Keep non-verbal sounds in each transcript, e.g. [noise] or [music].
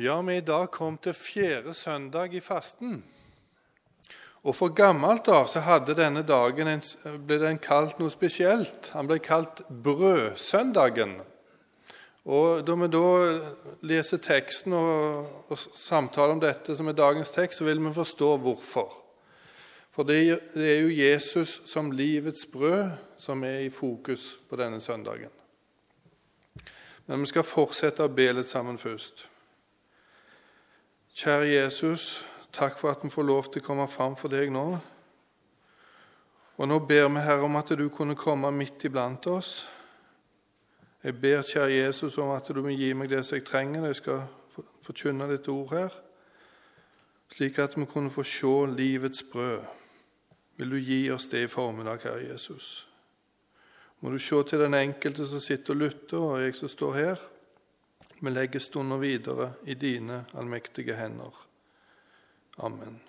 Ja, vi i dag kom til fjerde søndag i fasten. Og For gammelt av så hadde denne dagen en, ble den kalt noe spesielt. Han ble kalt Brødsøndagen. Og Da vi da leser teksten og, og samtaler om dette som er dagens tekst, så vil vi forstå hvorfor. For det, det er jo Jesus som livets brød som er i fokus på denne søndagen. Men vi skal fortsette å be litt sammen først. Kjære Jesus, takk for at vi får lov til å komme fram for deg nå. Og nå ber vi, Herre, om at du kunne komme midt iblant oss. Jeg ber, kjære Jesus, om at du må gi meg det som jeg trenger når jeg skal forkynne ditt ord her, slik at vi kunne få se livets brød. Vil du gi oss det i formiddag, Herre Jesus? Må du se til den enkelte som sitter og lytter, og jeg som står her. Vi legger stunder videre i dine allmektige hender. Amen.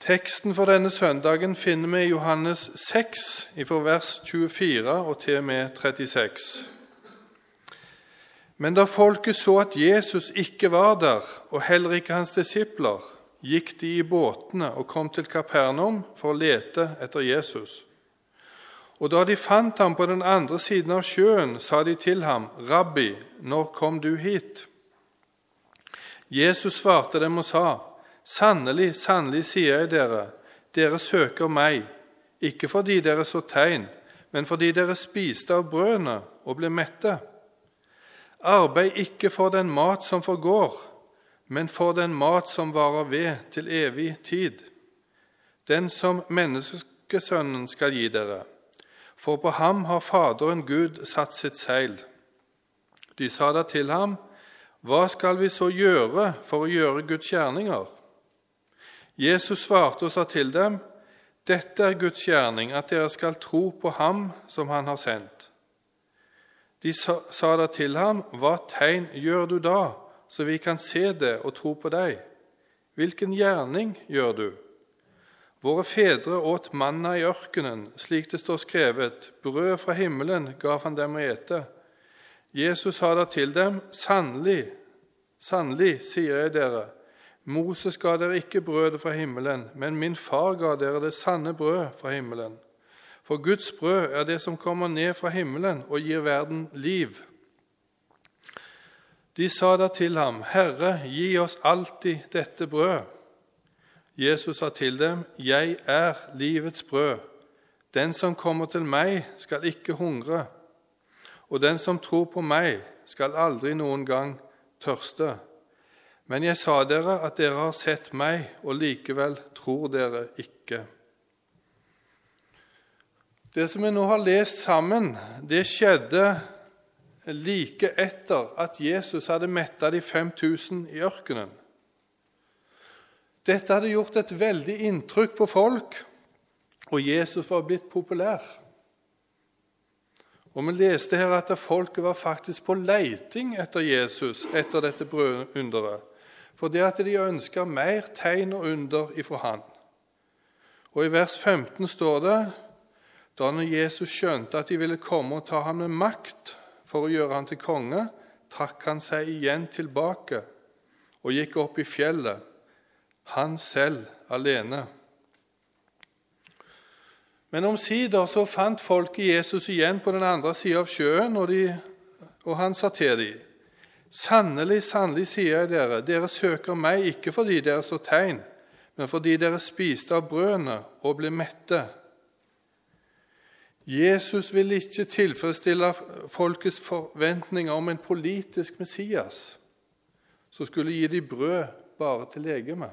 Teksten for denne søndagen finner vi i Johannes 6, fra vers 24 og til og med 36. Men da folket så at Jesus ikke var der, og heller ikke hans disipler, gikk de i båtene og kom til Kapernaum for å lete etter Jesus. Og da de fant ham på den andre siden av sjøen, sa de til ham, 'Rabbi, når kom du hit?' Jesus svarte dem og sa, 'Sannelig, sannelig sier jeg dere, dere søker meg, ikke fordi dere så tegn, men fordi dere spiste av brødene og ble mette.' Arbeid ikke for den mat som forgår, men for den mat som varer ved til evig tid, den som menneskesønnen skal gi dere for på ham har Faderen Gud satt sitt seil. De sa da til ham, Hva skal vi så gjøre for å gjøre Guds gjerninger? Jesus svarte og sa til dem, Dette er Guds gjerning, at dere skal tro på ham som han har sendt. De sa da til ham, Hva tegn gjør du da, så vi kan se det og tro på deg? Hvilken gjerning gjør du? Våre fedre åt manna i ørkenen, slik det står skrevet, brød fra himmelen gav han dem å ete. Jesus sa da til dem, sannelig, sannelig, sier jeg dere, Moses ga dere ikke brødet fra himmelen, men min far ga dere det sanne brød fra himmelen. For Guds brød er det som kommer ned fra himmelen og gir verden liv. De sa da til ham, Herre, gi oss alltid dette brød. Jesus sa til dem, 'Jeg er livets brød. Den som kommer til meg, skal ikke hungre.' 'Og den som tror på meg, skal aldri noen gang tørste.' Men jeg sa dere at dere har sett meg, og likevel tror dere ikke. Det som vi nå har lest sammen, det skjedde like etter at Jesus hadde metta de 5000 i ørkenen. Dette hadde gjort et veldig inntrykk på folk, og Jesus var blitt populær. Og Vi leste her at folket var faktisk på leiting etter Jesus etter dette brødunderet, fordi at de ønska mer tegn og under ifra han. Og I vers 15 står det da når Jesus skjønte at de ville komme og ta ham med makt for å gjøre ham til konge, trakk han seg igjen tilbake og gikk opp i fjellet han selv alene. Men omsider så fant folket Jesus igjen på den andre sida av sjøen, og, de, og, han sa til dem.: Sannelig, sannelig, sier jeg dere, dere søker meg ikke fordi dere så tegn, men fordi dere spiste av brødene og ble mette. Jesus ville ikke tilfredsstille folkets forventninger om en politisk Messias som skulle gi dem brød bare til legeme.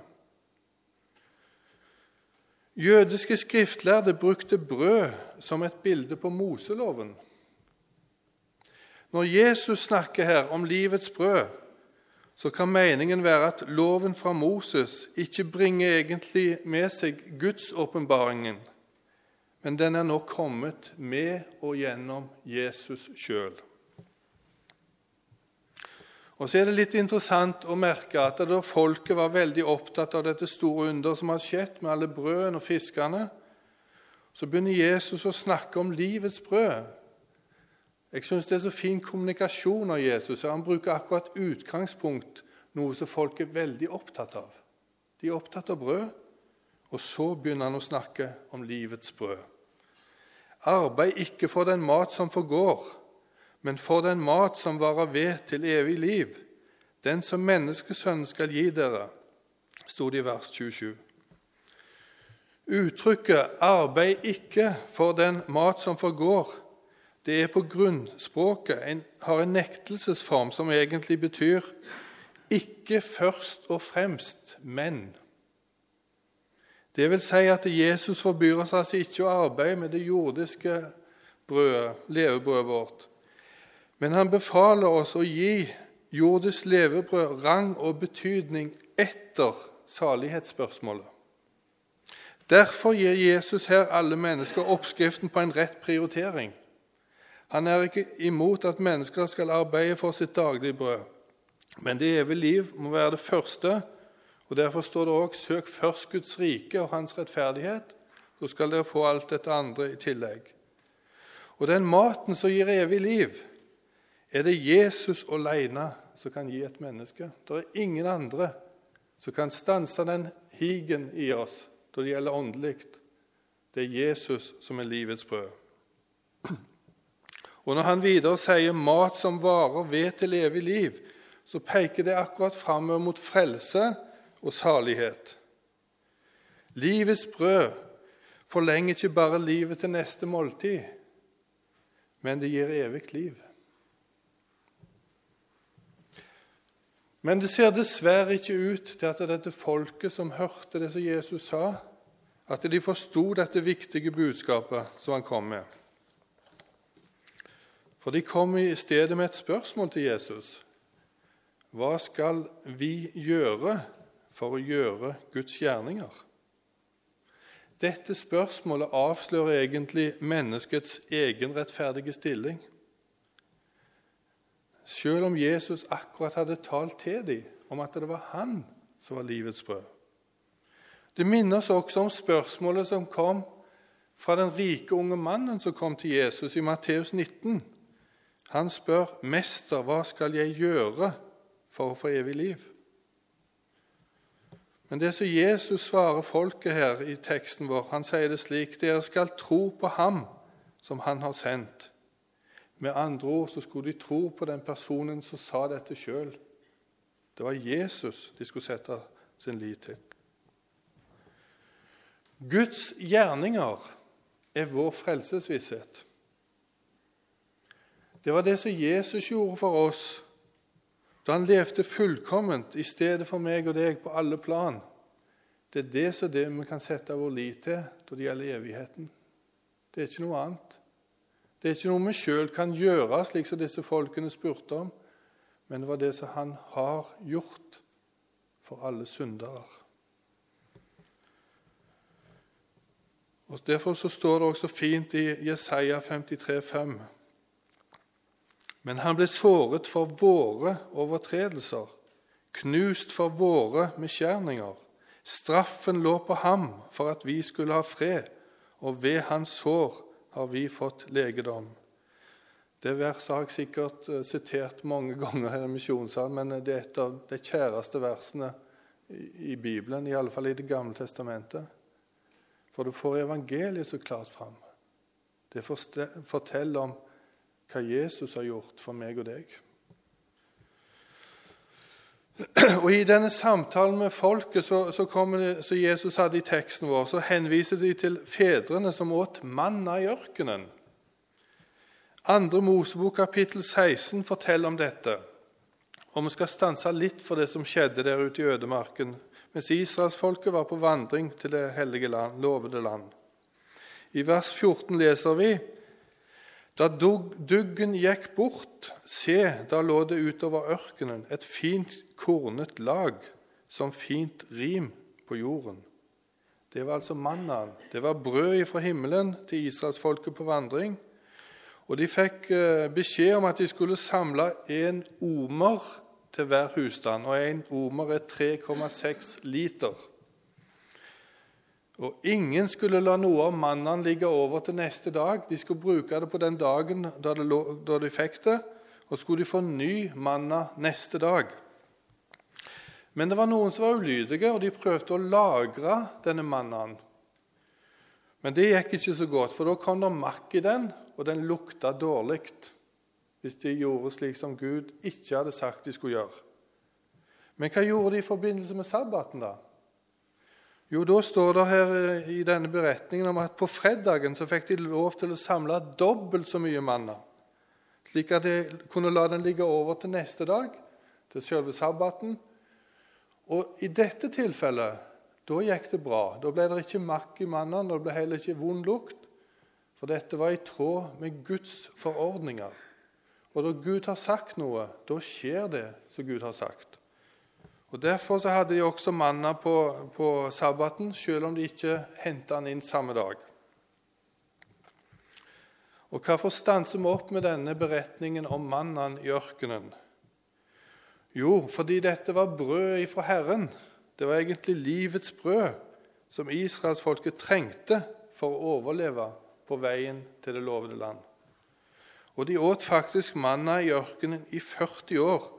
Jødiske skriftlærde brukte brød som et bilde på Moseloven. Når Jesus snakker her om livets brød, så kan meningen være at loven fra Moses ikke bringer egentlig med seg Guds åpenbaringen, men den er nå kommet med og gjennom Jesus sjøl. Og så er det litt interessant å merke at da folket var veldig opptatt av dette store under som har skjedd med alle brødene og fiskene, så begynner Jesus å snakke om livets brød. Jeg syns det er så fin kommunikasjon av Jesus. Han bruker akkurat utgangspunkt, noe som folk er veldig opptatt av. De er opptatt av brød, og så begynner han å snakke om livets brød. Arbeid ikke for den mat som forgår, men for den mat som varer ved til evig liv, den som menneskesønnen skal gi dere, sto det i vers 27. Uttrykket 'arbeid ikke for den mat som forgår' det er på grunnspråket en, har en nektelsesform som egentlig betyr 'ikke først og fremst, men'. Det vil si at Jesus forbyr oss altså ikke å arbeide med det jordiske brødet, levebrødet vårt, men han befaler oss å gi jordes levebrød rang og betydning etter salighetsspørsmålet. Derfor gir Jesus her alle mennesker oppskriften på en rett prioritering. Han er ikke imot at mennesker skal arbeide for sitt daglige brød. Men det evige liv må være det første, og derfor står det òg 'søk først Guds rike og hans rettferdighet', så skal dere få alt dette andre i tillegg. Og den maten som gir evig liv, er det Jesus alene som kan gi et menneske. Det er ingen andre som kan stanse den higen i oss når det gjelder åndelig. Det er Jesus som er livets brød. Og Når han videre sier 'mat som varer ved til evig liv', så peker det akkurat framover mot frelse og salighet. Livets brød forlenger ikke bare livet til neste måltid, men det gir evig liv. Men det ser dessverre ikke ut til at dette folket som hørte det som Jesus sa, at de forsto dette viktige budskapet som han kom med. For de kom i stedet med et spørsmål til Jesus. Hva skal vi gjøre for å gjøre Guds gjerninger? Dette spørsmålet avslører egentlig menneskets egen rettferdige stilling. Selv om Jesus akkurat hadde talt til dem om at det var han som var livets brød. Det minner oss også om spørsmålet som kom fra den rike unge mannen som kom til Jesus i Matteus 19. Han spør, 'Mester, hva skal jeg gjøre for å få evig liv?' Men det som Jesus svarer folket her i teksten vår, han sier det slik.: Dere skal tro på ham som han har sendt. Med andre ord så skulle de tro på den personen som sa dette sjøl. Det var Jesus de skulle sette sin lit til. Guds gjerninger er vår frelsesvisshet. Det var det som Jesus gjorde for oss da han levde fullkomment i stedet for meg og deg på alle plan. Det er det som det vi kan sette vår lit til når det gjelder evigheten. Det er ikke noe annet. Det er ikke noe vi sjøl kan gjøre, slik som disse folkene spurte om, men det var det som han har gjort for alle syndere. Og Derfor så står det også fint i Jesaja 53, 53,5.: Men han ble såret for våre overtredelser, knust for våre misgjerninger. Straffen lå på ham for at vi skulle ha fred, og ved hans sår har vi fått legedom. Det verset har jeg sikkert eh, sitert mange [laughs] ganger i misjonssalen, men det er et av de kjæreste versene i Bibelen, i alle fall i Det gamle testamentet. For du får evangeliet så klart fram. Det forteller om hva Jesus har gjort for meg og deg. Og I denne samtalen med folket så, så det, som Jesus hadde i teksten vår, så henviser de til fedrene som åt manna i ørkenen. Andre Mosebok kapittel 16 forteller om dette. Og Vi skal stanse litt for det som skjedde der ute i ødemarken mens israelsfolket var på vandring til det hellige land, lovede land. I vers 14 leser vi da duggen gikk bort, se, da lå det utover ørkenen et fint kornet lag som fint rim på jorden. Det var altså mannaen. Det var brød fra himmelen til israelsfolket på vandring. Og de fikk eh, beskjed om at de skulle samle en omer til hver husstand. Og en omer er 3,6 liter. Og ingen skulle la noe av mannen ligge over til neste dag. De skulle bruke det på den dagen da, lå, da de fikk det, og skulle de få ny manna neste dag. Men det var noen som var ulydige, og de prøvde å lagre denne mannen. Men det gikk ikke så godt, for da kom det makk i den, og den lukta dårlig hvis de gjorde slik som Gud ikke hadde sagt de skulle gjøre. Men hva gjorde de i forbindelse med sabbaten, da? Jo, da står det her eh, i denne beretningen om at på fredagen så fikk de lov til å samle dobbelt så mye manna, slik at de kunne la den ligge over til neste dag, til selve sabbaten. Og i dette tilfellet da gikk det bra. Da ble det ikke makk i mannen, det ble heller ikke vond lukt. For dette var i tråd med Guds forordninger. Og når Gud har sagt noe, da skjer det som Gud har sagt. Og Derfor så hadde de også manna på, på sabbaten, selv om de ikke henta den inn samme dag. Og Hvorfor stanser vi opp med denne beretningen om mannen i ørkenen? Jo, fordi dette var brød ifra Herren, det var egentlig livets brød som israelsfolket trengte for å overleve på veien til det lovede land. Og de åt faktisk manna i ørkenen i 40 år,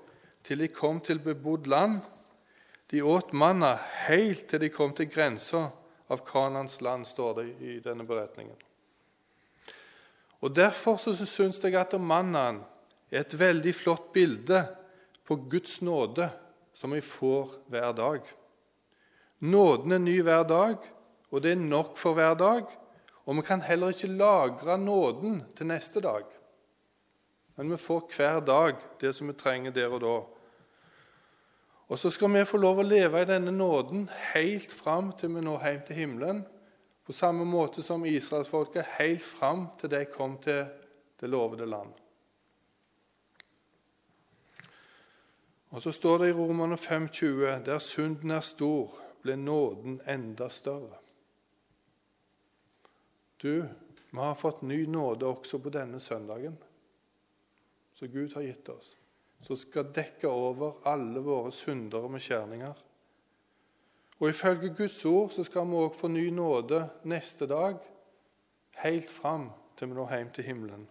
til de kom til bebodd land. De åt manna helt til de kom til grensa av Kanans land, står det i denne beretningen. Og Derfor syns jeg at mannaen er et veldig flott bilde på Guds nåde som vi får hver dag. Nåden er ny hver dag, og det er nok for hver dag. Og vi kan heller ikke lagre nåden til neste dag. Men vi får hver dag det som vi trenger der og da. Og så skal vi få lov å leve i denne nåden helt fram til vi når hjem til himmelen. På samme måte som israelsfolket helt fram til de kom til det lovede land. Og Så står det i Romerne 5,20.: Der synden er stor, ble nåden enda større. Du, vi har fått ny nåde også på denne søndagen, som Gud har gitt oss, som skal dekke over alle våre synder og beskjærninger. Og Ifølge Guds ord så skal vi òg få ny nåde neste dag, helt fram til vi når hjem til himmelen.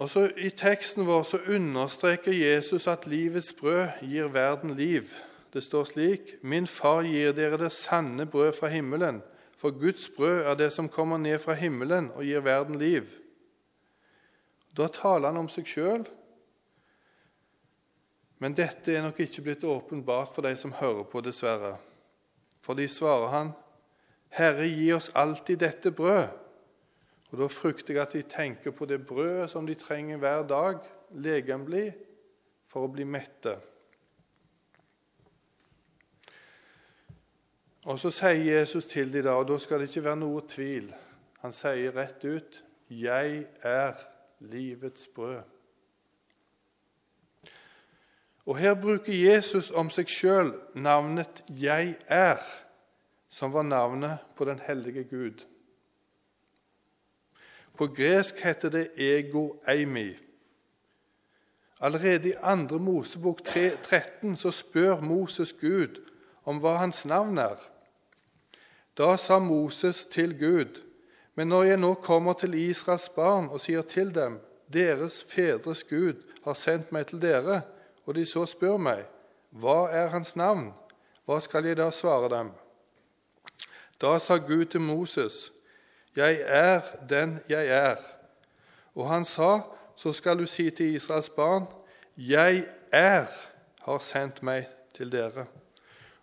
Og så I teksten vår så understreker Jesus at livets brød gir verden liv. Det står slik.: Min far gir dere det sanne brød fra himmelen, for Guds brød er det som kommer ned fra himmelen og gir verden liv. Da taler han om seg sjøl, men dette er nok ikke blitt åpenbart for de som hører på, dessverre. For de svarer han, Herre, gi oss alltid dette brød. Og Da frykter jeg at de tenker på det brødet som de trenger hver dag, legemlig, for å bli mette. Og Så sier Jesus til dem da, og da skal det ikke være noe tvil. Han sier rett ut 'Jeg er livets brød'. Og Her bruker Jesus om seg sjøl navnet 'Jeg er', som var navnet på den hellige Gud. På gresk heter det ego eimi. Allerede i 2. Mosebok 13 så spør Moses Gud om hva hans navn er. Da sa Moses til Gud.: Men når jeg nå kommer til Israels barn og sier til dem:" Deres fedres Gud har sendt meg til dere, og de så spør meg:" Hva er hans navn? Hva skal jeg da svare dem? Da sa Gud til Moses:" 'Jeg er den jeg er.' Og han sa, 'Så skal du si til Israels barn:" 'Jeg er har sendt meg til dere.'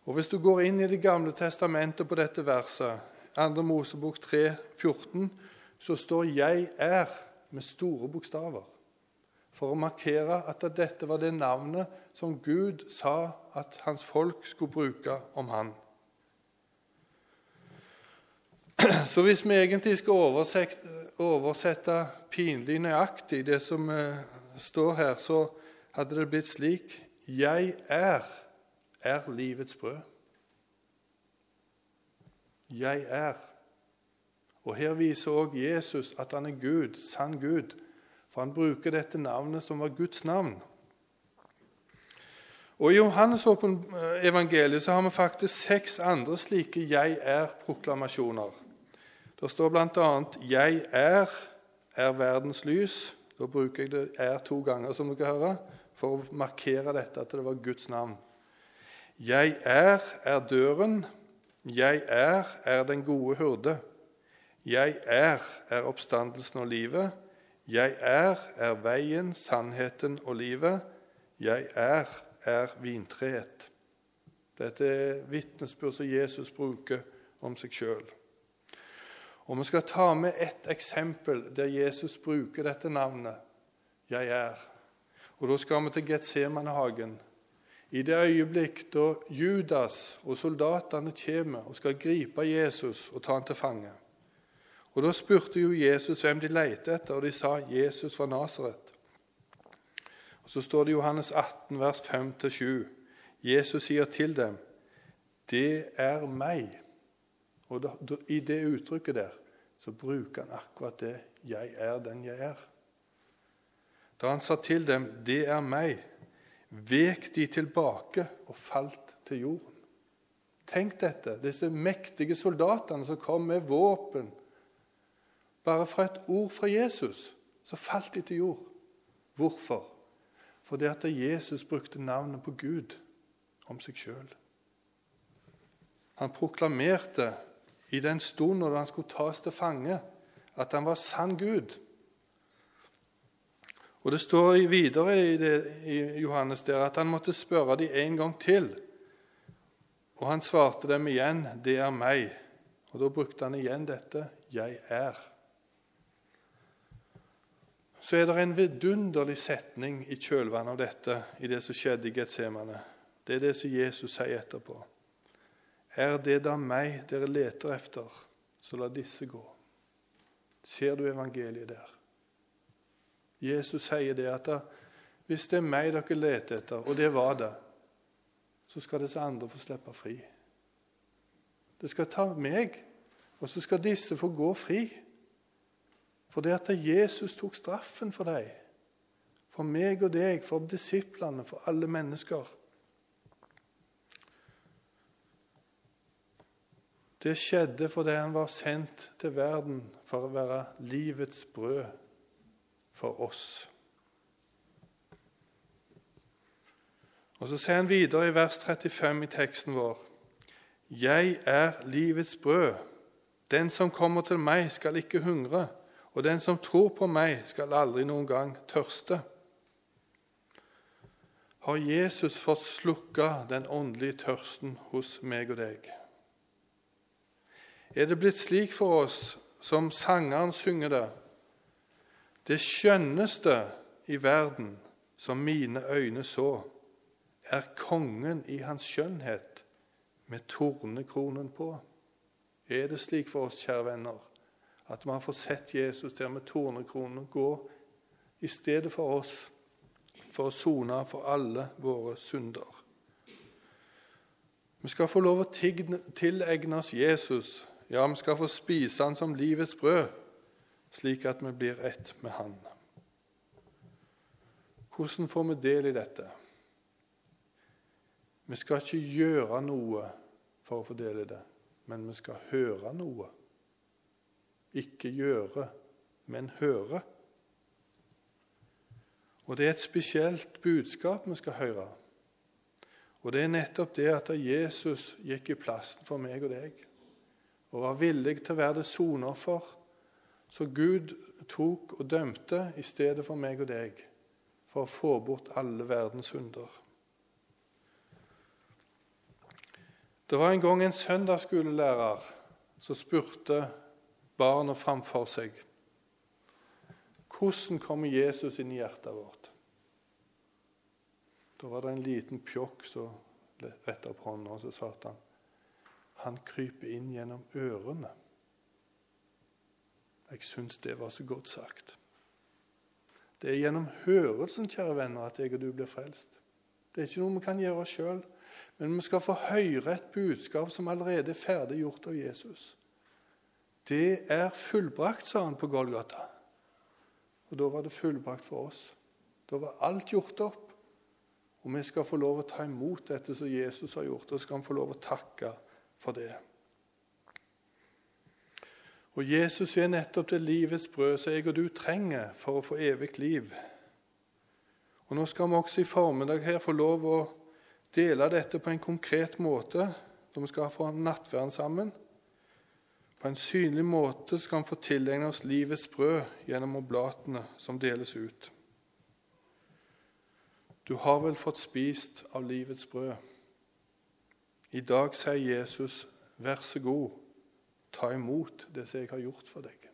Og Hvis du går inn i Det gamle testamentet på dette verset, 2. Mosebok 3, 14, så står 'Jeg er' med store bokstaver for å markere at dette var det navnet som Gud sa at hans folk skulle bruke om han. [clears throat] Så hvis vi egentlig skal oversette, pinlig nøyaktig det som uh, står her, så hadde det blitt slik Jeg er, er livets brød. Jeg er. Og Her viser også Jesus at han er Gud, sann Gud, for han bruker dette navnet som var Guds navn. Og I Johannes evangeliet så har vi faktisk seks andre slike 'jeg er'-proklamasjoner. Det står bl.a.: 'Jeg er, er verdens lys'. Da bruker jeg det 'er' to ganger, som dere hører, for å markere dette at det var Guds navn. 'Jeg er, er døren'. 'Jeg er, er den gode hurde. 'Jeg er, er oppstandelsen og livet'. 'Jeg er, er veien, sannheten og livet'. 'Jeg er, er vintreet'. Dette er vitnesbyrd som Jesus bruker om seg sjøl. Og Vi skal ta med ett eksempel der Jesus bruker dette navnet 'Jeg er'. Og Da skal vi til Getsemanehagen. I det øyeblikk da Judas og soldatene kommer og skal gripe Jesus og ta han til fange. Og Da spurte jo Jesus hvem de lette etter, og de sa Jesus fra Nasaret. Så står det i Johannes 18, vers 5-7. Jesus sier til dem, 'Det er meg'. Og da, da, I det uttrykket der så bruker han akkurat det 'Jeg er den jeg er'. Da han sa til dem 'Det er meg', vek de tilbake og falt til jorden. Tenk dette, disse mektige soldatene som kom med våpen. Bare fra et ord fra Jesus så falt de til jord. Hvorfor? Fordi at Jesus brukte navnet på Gud om seg sjøl. Han proklamerte i den stunden da han skulle tas til fange, at han var sann Gud. Og Det står videre i, det, i Johannes der at han måtte spørre dem en gang til. Og han svarte dem igjen, 'Det er meg'. Og Da brukte han igjen dette, 'Jeg er'. Så er det en vidunderlig setning i kjølvannet av dette i det som skjedde i Getsemane. Det er det som Jesus sier etterpå. Er det da meg dere leter efter, så la disse gå. Ser du evangeliet der? Jesus sier det at hvis det er meg dere leter etter, og det var det, så skal disse andre få slippe fri. Det skal ta meg, og så skal disse få gå fri. For det at Jesus tok straffen for dem, for meg og deg, for disiplene, for alle mennesker. Det skjedde fordi han var sendt til verden for å være livets brød for oss. Og Så sier han videre i vers 35 i teksten vår.: Jeg er livets brød. Den som kommer til meg, skal ikke hungre, og den som tror på meg, skal aldri noen gang tørste. Har Jesus fått slukka den åndelige tørsten hos meg og deg? er det blitt slik for oss som sangeren synger det. Det skjønneste i verden som mine øyne så, er kongen i hans skjønnhet med tornekronen på. Er det slik for oss, kjære venner, at man får sett Jesus der med tornekronen gå i stedet for oss, for å sone for alle våre synder? Vi skal få lov å tilegne oss Jesus ja, vi skal få spise han som livets brød, slik at vi blir ett med han. Hvordan får vi del i dette? Vi skal ikke gjøre noe for å få del i det, men vi skal høre noe. Ikke gjøre, men høre. Og det er et spesielt budskap vi skal høre. Og det er nettopp det at Jesus gikk i plassen for meg og deg og var villig til å være det sonoffer så Gud tok og dømte i stedet for meg og deg, for å få bort alle verdens hunder. Det var en gang en søndagsskolelærer som spurte barna framfor seg hvordan kommer Jesus inn i hjertet vårt. Da var det en liten pjokk som retta opp hånda, og så svarte han han kryper inn gjennom ørene. Jeg syns det var så godt sagt. Det er gjennom hørelsen kjære venner, at jeg og du blir frelst. Det er ikke noe vi kan gjøre sjøl, men vi skal få høre et budskap som allerede er ferdig gjort av Jesus. Det er fullbrakt, sa han på Golgata. Og da var det fullbrakt for oss. Da var alt gjort opp. Og vi skal få lov å ta imot dette som Jesus har gjort, og så skal vi få lov å takke for det. Og Jesus er nettopp det livets brød som jeg og du trenger for å få evig liv. Og Nå skal vi også i formiddag her få lov å dele dette på en konkret måte, når vi skal få nattverden sammen. På en synlig måte skal vi få tilegne oss livets brød gjennom oblatene som deles ut. Du har vel fått spist av livets brød. I dag sier Jesus, vær så god, ta imot det som jeg har gjort for deg.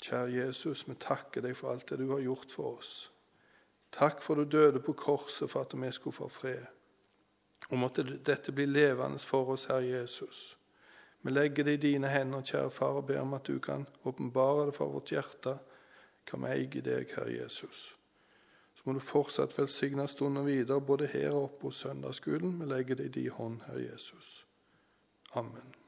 Kjære Jesus, vi takker deg for alt det du har gjort for oss. Takk for du døde på korset for at vi skulle få fred. Og måtte dette bli levende for oss, Herre Jesus. Vi legger det i dine hender, kjære far, og ber om at du kan åpenbare det for vårt hjerte, hva vi eier deg, Herre Jesus. Så må du fortsatt velsigne stunden videre, både her og oppe hos søndagsskolen. Vi legger det i din hånd, Herre Jesus. Amen.